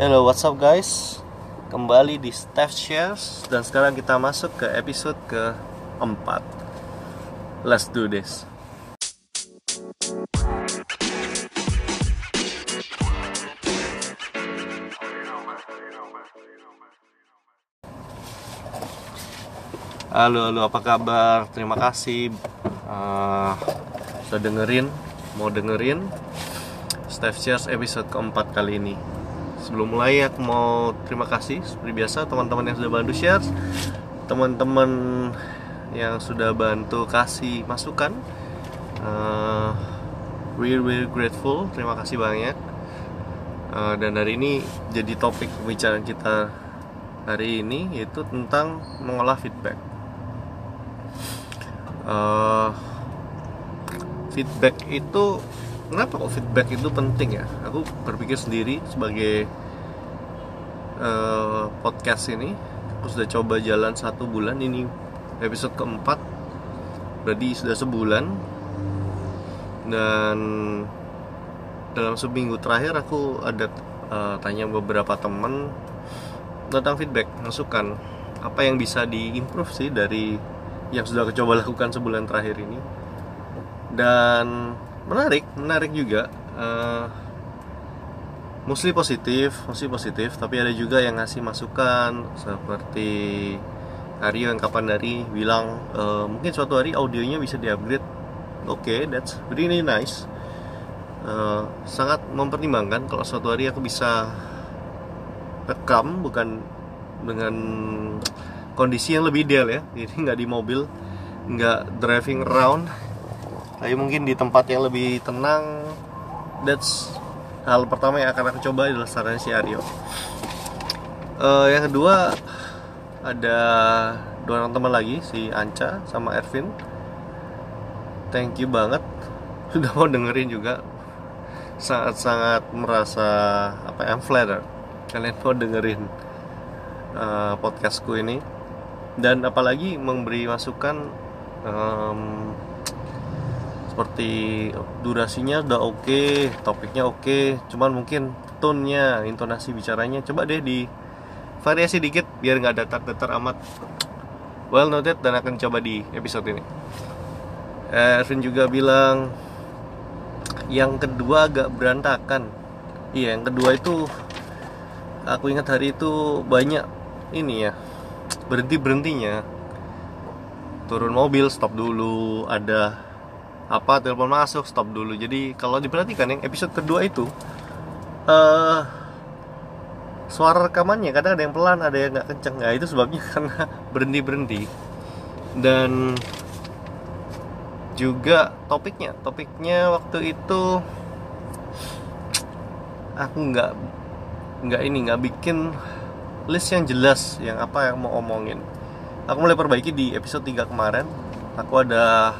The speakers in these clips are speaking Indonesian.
Hello, what's up guys? Kembali di Steph Shares dan sekarang kita masuk ke episode ke-4. Let's do this. Halo, halo, apa kabar? Terima kasih uh, sudah dengerin, mau dengerin Steph Shares episode keempat kali ini sebelum mulai aku mau terima kasih seperti biasa teman-teman yang sudah bantu share teman-teman yang sudah bantu kasih masukan. Uh, we're really grateful. Terima kasih banyak. Uh, dan hari ini jadi topik pembicaraan kita hari ini yaitu tentang mengolah feedback. Uh, feedback itu kenapa kok feedback itu penting ya? Aku berpikir sendiri sebagai uh, podcast ini aku sudah coba jalan satu bulan ini episode keempat berarti sudah sebulan. Dan dalam seminggu terakhir aku ada uh, tanya beberapa teman tentang feedback masukan apa yang bisa diimprove sih dari yang sudah aku coba lakukan sebulan terakhir ini. Dan menarik menarik juga. Uh, mostly positif mostly positif tapi ada juga yang ngasih masukan seperti Aryo yang kapan dari bilang uh, mungkin suatu hari audionya bisa diupgrade. Oke okay, that's really nice. Uh, sangat mempertimbangkan kalau suatu hari aku bisa rekam bukan dengan kondisi yang lebih ideal ya. Jadi nggak di mobil nggak driving around tapi mungkin di tempat yang lebih tenang that's hal pertama yang akan aku coba adalah saran si Aryo. Uh, yang kedua ada dua orang teman lagi si Anca sama Ervin. Thank you banget. Sudah mau dengerin juga. Sangat-sangat merasa apa ya flattered kalian mau dengerin uh, podcastku ini. Dan apalagi memberi masukan um, seperti durasinya udah oke okay, topiknya oke okay, cuman mungkin tone-nya intonasi bicaranya coba deh di variasi dikit biar nggak datar-datar amat. Well noted dan akan coba di episode ini. Ervin juga bilang yang kedua agak berantakan. Iya yang kedua itu aku ingat hari itu banyak ini ya berhenti berhentinya turun mobil stop dulu ada apa telepon masuk stop dulu. Jadi kalau diperhatikan yang episode kedua itu uh, suara rekamannya kadang ada yang pelan ada yang nggak kenceng. Nah itu sebabnya karena berhenti berhenti dan juga topiknya topiknya waktu itu aku nggak nggak ini nggak bikin list yang jelas yang apa yang mau omongin. Aku mulai perbaiki di episode 3 kemarin. Aku ada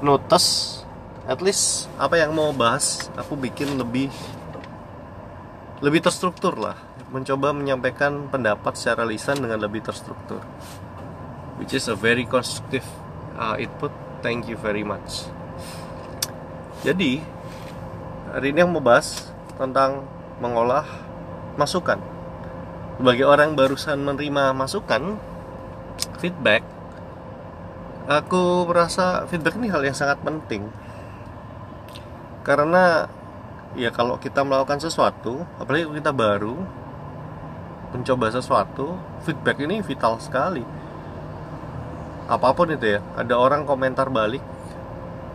notes at least. Apa yang mau bahas aku bikin lebih lebih terstruktur lah. Mencoba menyampaikan pendapat secara lisan dengan lebih terstruktur. Which is a very constructive uh, input. Thank you very much. Jadi hari ini yang mau bahas tentang mengolah masukan. Sebagai orang barusan menerima masukan feedback aku merasa feedback ini hal yang sangat penting. Karena ya kalau kita melakukan sesuatu apalagi kita baru mencoba sesuatu feedback ini vital sekali. Apa pun itu ya ada orang komentar balik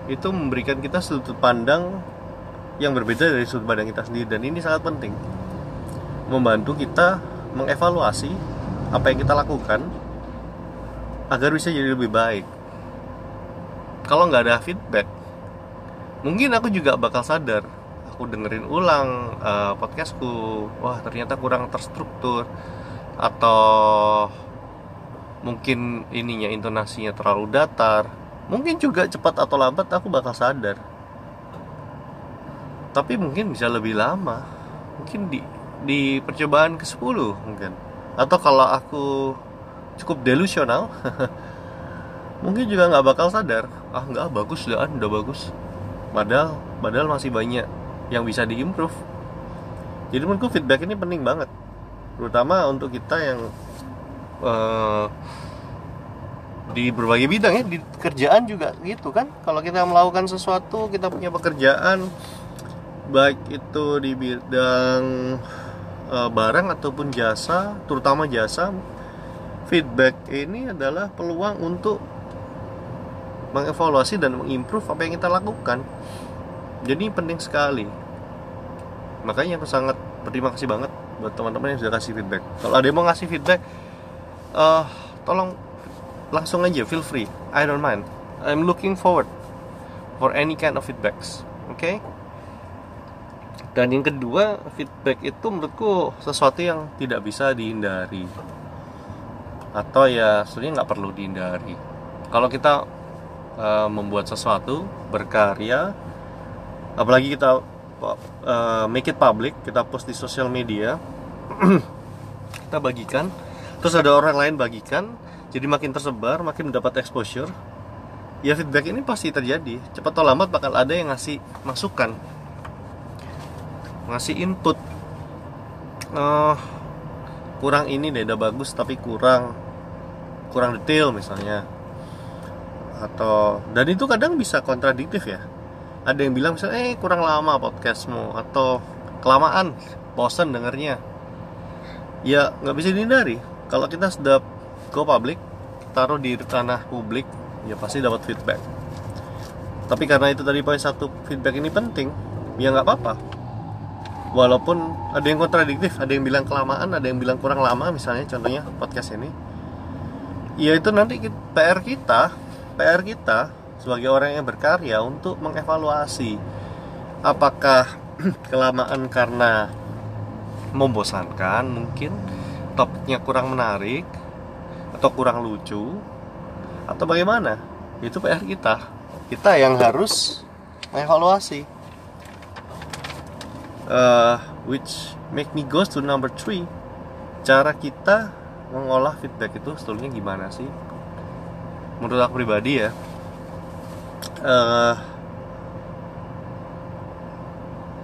itu memberikan kita sudut pandang yang berbeda dari sudut pandang kita sendiri. Dan ini sangat penting. Membantu kita mengevaluasi apa yang kita lakukan agar bisa jadi lebih baik kalau nggak ada feedback mungkin aku juga bakal sadar. Aku dengerin ulang uh, podcastku. Wah ternyata kurang terstruktur. Atau mungkin ininya intonasinya terlalu datar. Mungkin juga cepat atau lambat aku bakal sadar. Tapi mungkin bisa lebih lama. Mungkin di di percobaan ke 10 mungkin. Atau kalau aku cukup delusional mungkin juga nggak bakal sadar ah nggak bagus udah udah bagus. Padahal padahal masih banyak yang bisa diimprove. Jadi menurutku feedback ini penting banget. Terutama untuk kita yang uh, di berbagai bidang ya di kerjaan juga gitu kan. Kalau kita melakukan sesuatu kita punya pekerjaan baik itu di bidang uh, barang ataupun jasa terutama jasa feedback ini adalah peluang untuk mengevaluasi dan mengimprove apa yang kita lakukan. Jadi penting sekali. Makanya aku sangat berterima kasih banget buat teman-teman yang sudah kasih feedback. Kalau ada yang mau ngasih feedback uh, tolong langsung aja feel free. I don't mind. I'm looking forward for any kind of feedbacks oke okay? dan yang kedua feedback itu menurutku sesuatu yang tidak bisa dihindari. Atau ya sebenarnya nggak perlu dihindari. Kalau kita uh, membuat sesuatu berkarya. Apalagi kita uh, make it public kita post di sosial media. Kita bagikan. Terus ada orang lain bagikan jadi makin tersebar makin mendapat exposure. Ya feedback ini pasti terjadi. Cepat atau lambat bakal ada yang ngasih masukan ngasih input. Uh, kurang ini deh udah bagus tapi kurang kurang detail misalnya atau dan itu kadang bisa kontradiktif ya. Ada yang bilang misalnya eh kurang lama podcastmu atau kelamaan bosen dengernya. Ya nggak bisa dihindari. Kalau kita sudah go public taruh di tanah publik ya pasti dapat feedback. Tapi karena itu tadi poin satu feedback ini penting ya nggak apa-apa. Walaupun ada yang kontradiktif ada yang bilang kelamaan ada yang bilang kurang lama misalnya contohnya podcast ini ya itu nanti PR kita PR kita sebagai orang yang berkarya untuk mengevaluasi apakah kelamaan karena membosankan mungkin topiknya kurang menarik atau kurang lucu atau bagaimana? Itu PR kita. Kita yang harus mengevaluasi. Uh, which make me goes to number three. Cara kita mengolah feedback itu sebetulnya gimana sih menurut aku pribadi ya uh,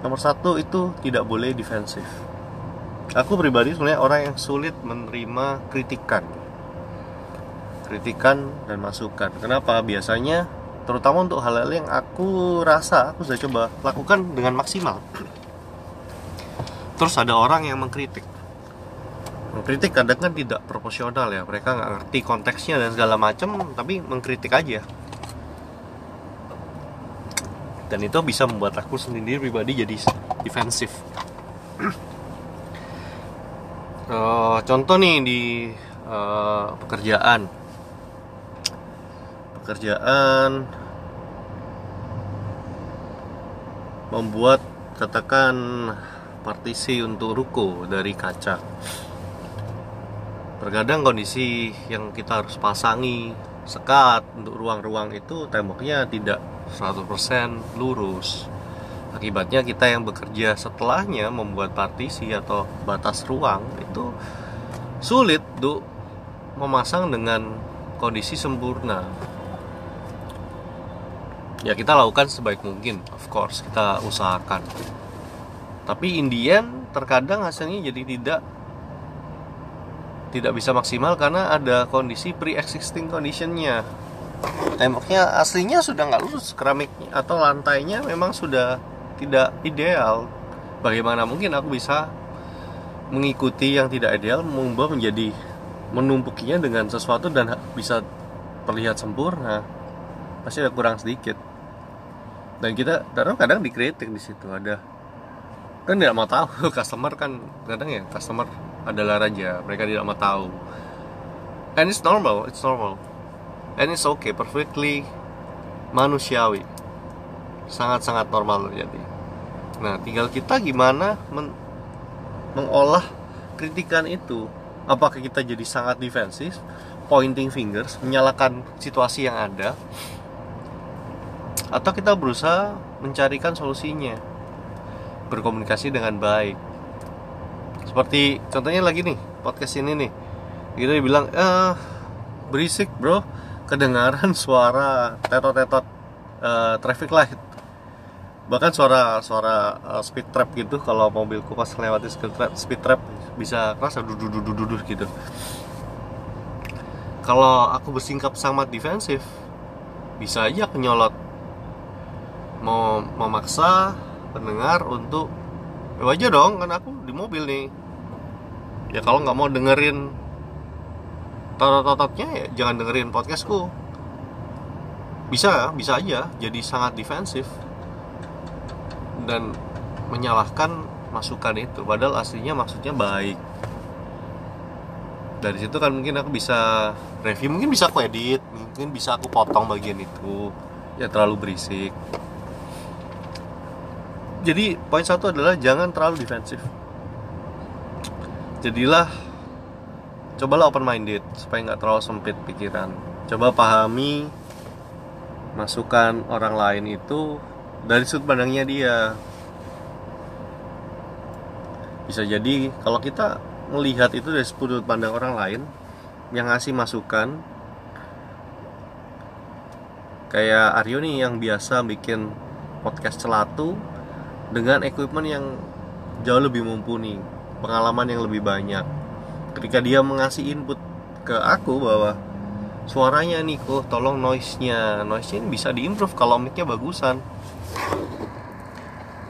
nomor satu itu tidak boleh defensif aku pribadi sebenarnya orang yang sulit menerima kritikan kritikan dan masukan. Kenapa? Biasanya terutama untuk hal-hal yang aku rasa aku sudah coba lakukan dengan maksimal. Terus ada orang yang mengkritik. Mengkritik kadang kan tidak proporsional ya. Mereka nggak ngerti konteksnya dan segala macam, tapi mengkritik aja. Dan itu bisa membuat aku sendiri pribadi jadi defensif. uh, contoh nih di uh, pekerjaan pekerjaan membuat katakan partisi untuk ruko dari kaca terkadang kondisi yang kita harus pasangi sekat untuk ruang-ruang itu temboknya tidak 100% lurus. Akibatnya kita yang bekerja setelahnya membuat partisi atau batas ruang itu sulit untuk memasang dengan kondisi sempurna. Ya kita lakukan sebaik mungkin of course kita usahakan. Tapi Indian terkadang hasilnya jadi tidak tidak bisa maksimal karena ada kondisi pre-existing conditionnya. Temboknya aslinya sudah nggak lurus. Keramiknya atau lantainya memang sudah tidak ideal. Bagaimana mungkin aku bisa mengikuti yang tidak ideal mengubah menjadi menumpukinya dengan sesuatu dan bisa terlihat sempurna? Pasti ada kurang sedikit. Dan kita kadang kadang dikritik di situ ada. Kan tidak mau tahu customer kan kadang ya customer adalah raja mereka tidak mau tahu. And it's normal it's normal. And it's okay perfectly manusiawi. Sangat sangat normal terjadi. Nah tinggal kita gimana men mengolah kritikan itu. Apakah kita jadi sangat defensif pointing fingers menyalahkan situasi yang ada atau kita berusaha mencarikan solusinya? Berkomunikasi dengan baik seperti contohnya lagi nih podcast ini nih. Kita dibilang eh berisik bro. Kedengaran suara tetot-tetot uh, traffic light. Bahkan suara suara uh, speed trap gitu kalau mobilku pas lewati speed trap, speed trap bisa kerasa dudu dudu dudu gitu kalau aku bersingkap sangat defensif bisa aja aku nyolot mau memaksa pendengar untuk wajar dong kan aku di mobil nih ya kalau nggak mau dengerin totot-tototnya ya jangan dengerin podcastku. Bisa bisa aja jadi sangat defensif dan menyalahkan masukan itu. Padahal aslinya maksudnya baik. Dari situ kan mungkin aku bisa review mungkin bisa aku edit mungkin bisa aku potong bagian itu. Ya terlalu berisik. Jadi poin satu adalah jangan terlalu defensif jadilah cobalah open minded supaya nggak terlalu sempit pikiran. Coba pahami masukan orang lain itu dari sudut pandangnya dia. Bisa jadi kalau kita melihat itu dari sudut pandang orang lain yang ngasih masukan kayak Aryo nih yang biasa bikin podcast celatu dengan equipment yang jauh lebih mumpuni pengalaman yang lebih banyak. Ketika dia mengasih input ke aku bahwa suaranya nih kok tolong noise-nya. Noise-nya ini bisa diimprove kalau mic-nya bagusan.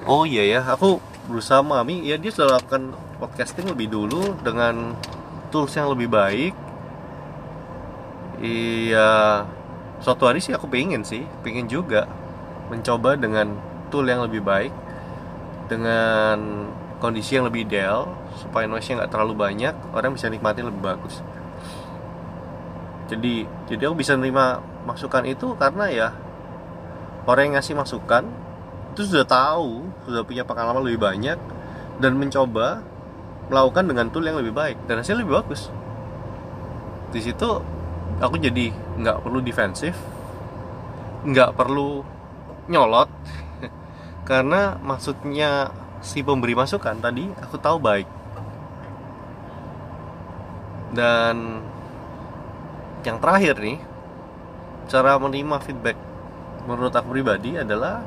Oh iya ya aku berusaha memahami. Ya dia sudah lakukan podcasting lebih dulu dengan tools yang lebih baik. Iya suatu hari sih aku pengen sih pengen juga mencoba dengan tool yang lebih baik dengan kondisi yang lebih ideal supaya noise-nya nggak terlalu banyak orang bisa nikmati lebih bagus. Jadi jadi aku bisa nerima masukan itu karena ya orang yang ngasih masukan itu sudah tahu sudah punya pengalaman lebih banyak dan mencoba melakukan dengan tool yang lebih baik dan hasilnya lebih bagus. Di situ aku jadi nggak perlu defensif nggak perlu nyolot karena maksudnya si pemberi masukan tadi aku tahu baik dan yang terakhir nih cara menerima feedback menurut aku pribadi adalah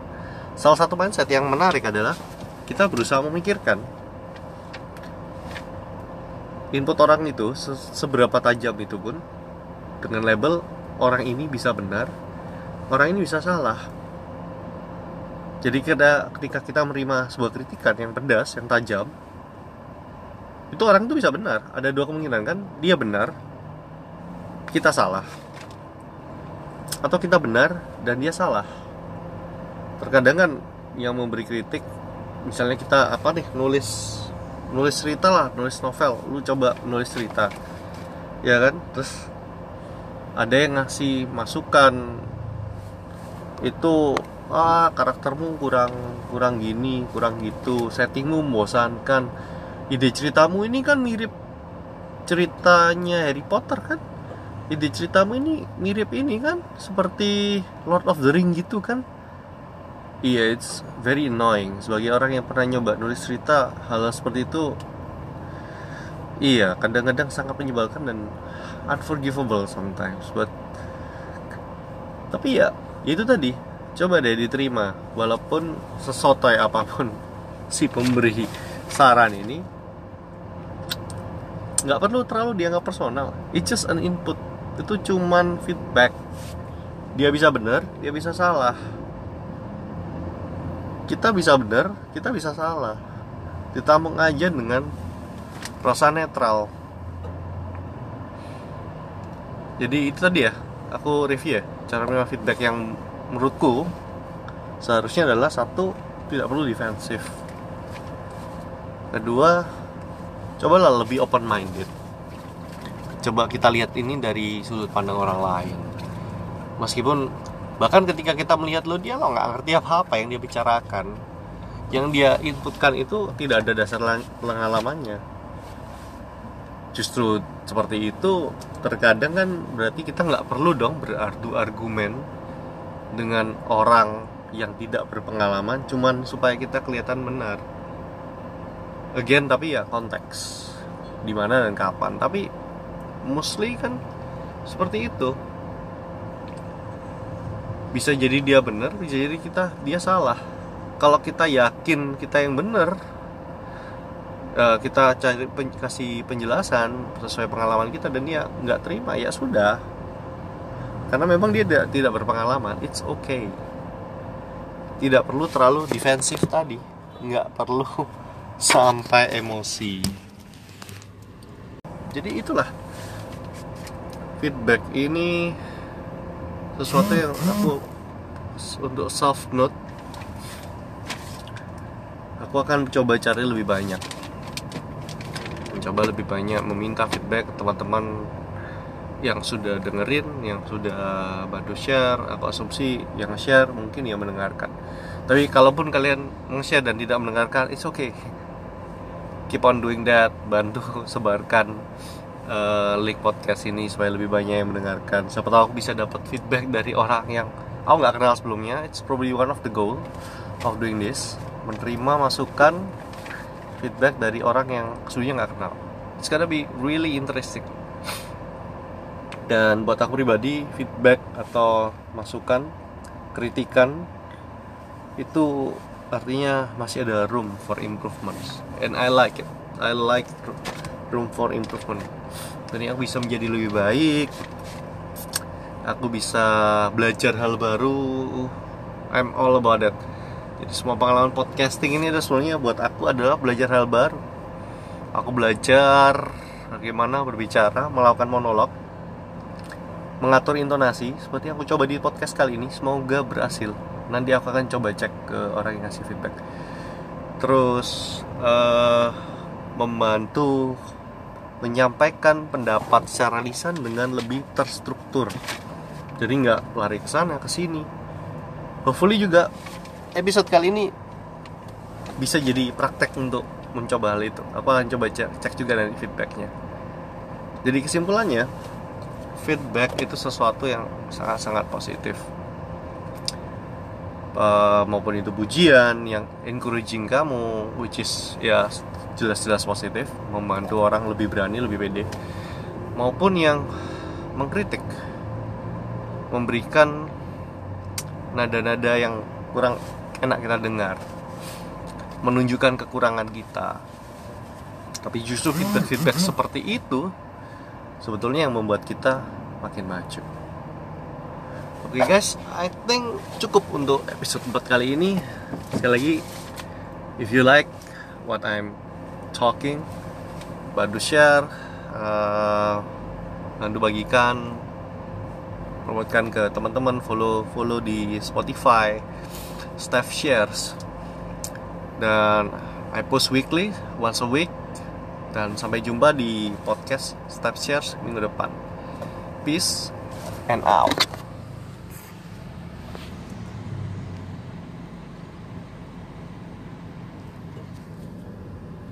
salah satu mindset yang menarik adalah kita berusaha memikirkan input orang itu seberapa tajam itu pun dengan label orang ini bisa benar orang ini bisa salah. Jadi ketika kita menerima sebuah kritikan yang pedas yang tajam itu orang itu bisa benar. Ada dua kemungkinan kan? Dia benar kita salah. Atau kita benar dan dia salah. Terkadang kan yang memberi kritik misalnya kita apa nih nulis nulis cerita lah nulis novel. Lu coba nulis cerita. Ya kan? Terus ada yang ngasih masukan. Itu ah karaktermu kurang kurang gini kurang gitu. Settingmu membosankan ide ceritamu ini kan mirip ceritanya Harry Potter kan? Ide ceritamu ini mirip ini kan? Seperti Lord of the Ring gitu kan? Iya yeah, it's very annoying. Sebagai orang yang pernah nyoba nulis cerita hal, -hal seperti itu iya kadang-kadang sangat menyebalkan dan unforgivable sometimes. But tapi ya itu tadi. Coba deh diterima walaupun sesotoy apa pun si pemberi saran ini nggak perlu terlalu dianggap personal. It's just an input. Itu cuman feedback. Dia bisa benar dia bisa salah. Kita bisa benar kita bisa salah. Ditampung aja dengan rasa netral. Jadi itu tadi ya aku review ya cara menerima feedback yang menurutku seharusnya adalah satu tidak perlu defensif kedua cobalah lebih open minded coba kita lihat ini dari sudut pandang orang lain. Meskipun bahkan ketika kita melihat lo dia lo nggak ngerti apa apa yang dia bicarakan. Yang dia inputkan itu tidak ada dasar pengalamannya. Justru seperti itu terkadang kan berarti kita nggak perlu dong berardu argumen dengan orang yang tidak berpengalaman cuman supaya kita kelihatan benar again tapi ya konteks di mana dan kapan. Tapi mostly kan seperti itu. Bisa jadi dia benar bisa jadi kita dia salah. Kalau kita yakin kita yang benar uh, kita cari pen, kasih penjelasan sesuai pengalaman kita dan dia nggak terima ya sudah. Karena memang dia tidak, tidak berpengalaman it's okay. Tidak perlu terlalu defensif tadi. Nggak perlu sampai emosi jadi itulah feedback ini sesuatu yang aku untuk self note aku akan coba cari lebih banyak mencoba lebih banyak meminta feedback teman-teman yang sudah dengerin, yang sudah bantu share, aku asumsi yang share mungkin yang mendengarkan. Tapi kalaupun kalian nge-share dan tidak mendengarkan, it's okay. Keep on doing that, bantu sebarkan uh, link podcast ini supaya lebih banyak yang mendengarkan. Siapa tahu aku bisa dapat feedback dari orang yang aku nggak kenal sebelumnya. It's probably one of the goal of doing this menerima masukan feedback dari orang yang sebelumnya nggak kenal it's gonna be really interesting dan buat aku pribadi feedback atau masukan kritikan itu artinya masih ada room for improvements and I like it I like room for improvement jadi aku bisa menjadi lebih baik aku bisa belajar hal baru I'm all about that jadi semua pengalaman podcasting ini adalah sebenarnya buat aku adalah belajar hal baru. Aku belajar bagaimana berbicara, melakukan monolog, mengatur intonasi seperti yang aku coba di podcast kali ini. Semoga berhasil. Nanti aku akan coba cek ke orang yang ngasih feedback. Terus uh, membantu menyampaikan pendapat secara lisan dengan lebih terstruktur. Jadi nggak lari ke sana ke sini. Hopefully juga episode kali ini bisa jadi praktek untuk mencoba hal itu. Aku akan coba cek, cek juga dari feedbacknya. Jadi kesimpulannya, feedback itu sesuatu yang sangat-sangat positif. Uh, maupun itu pujian yang encouraging kamu, which is ya jelas-jelas positif, membantu orang lebih berani, lebih pede, maupun yang mengkritik, memberikan nada-nada yang kurang enak kita dengar menunjukkan kekurangan kita. Tapi justru feedback-feedback seperti itu sebetulnya yang membuat kita makin maju oke okay guys. I think cukup untuk episode 4 kali ini. Sekali lagi if you like what I'm talking bantu share uh, bantu bagikan promotkan ke teman-teman follow follow di Spotify staff shares. Dan I post weekly once a week. Dan sampai jumpa di podcast staff shares minggu depan. Peace and out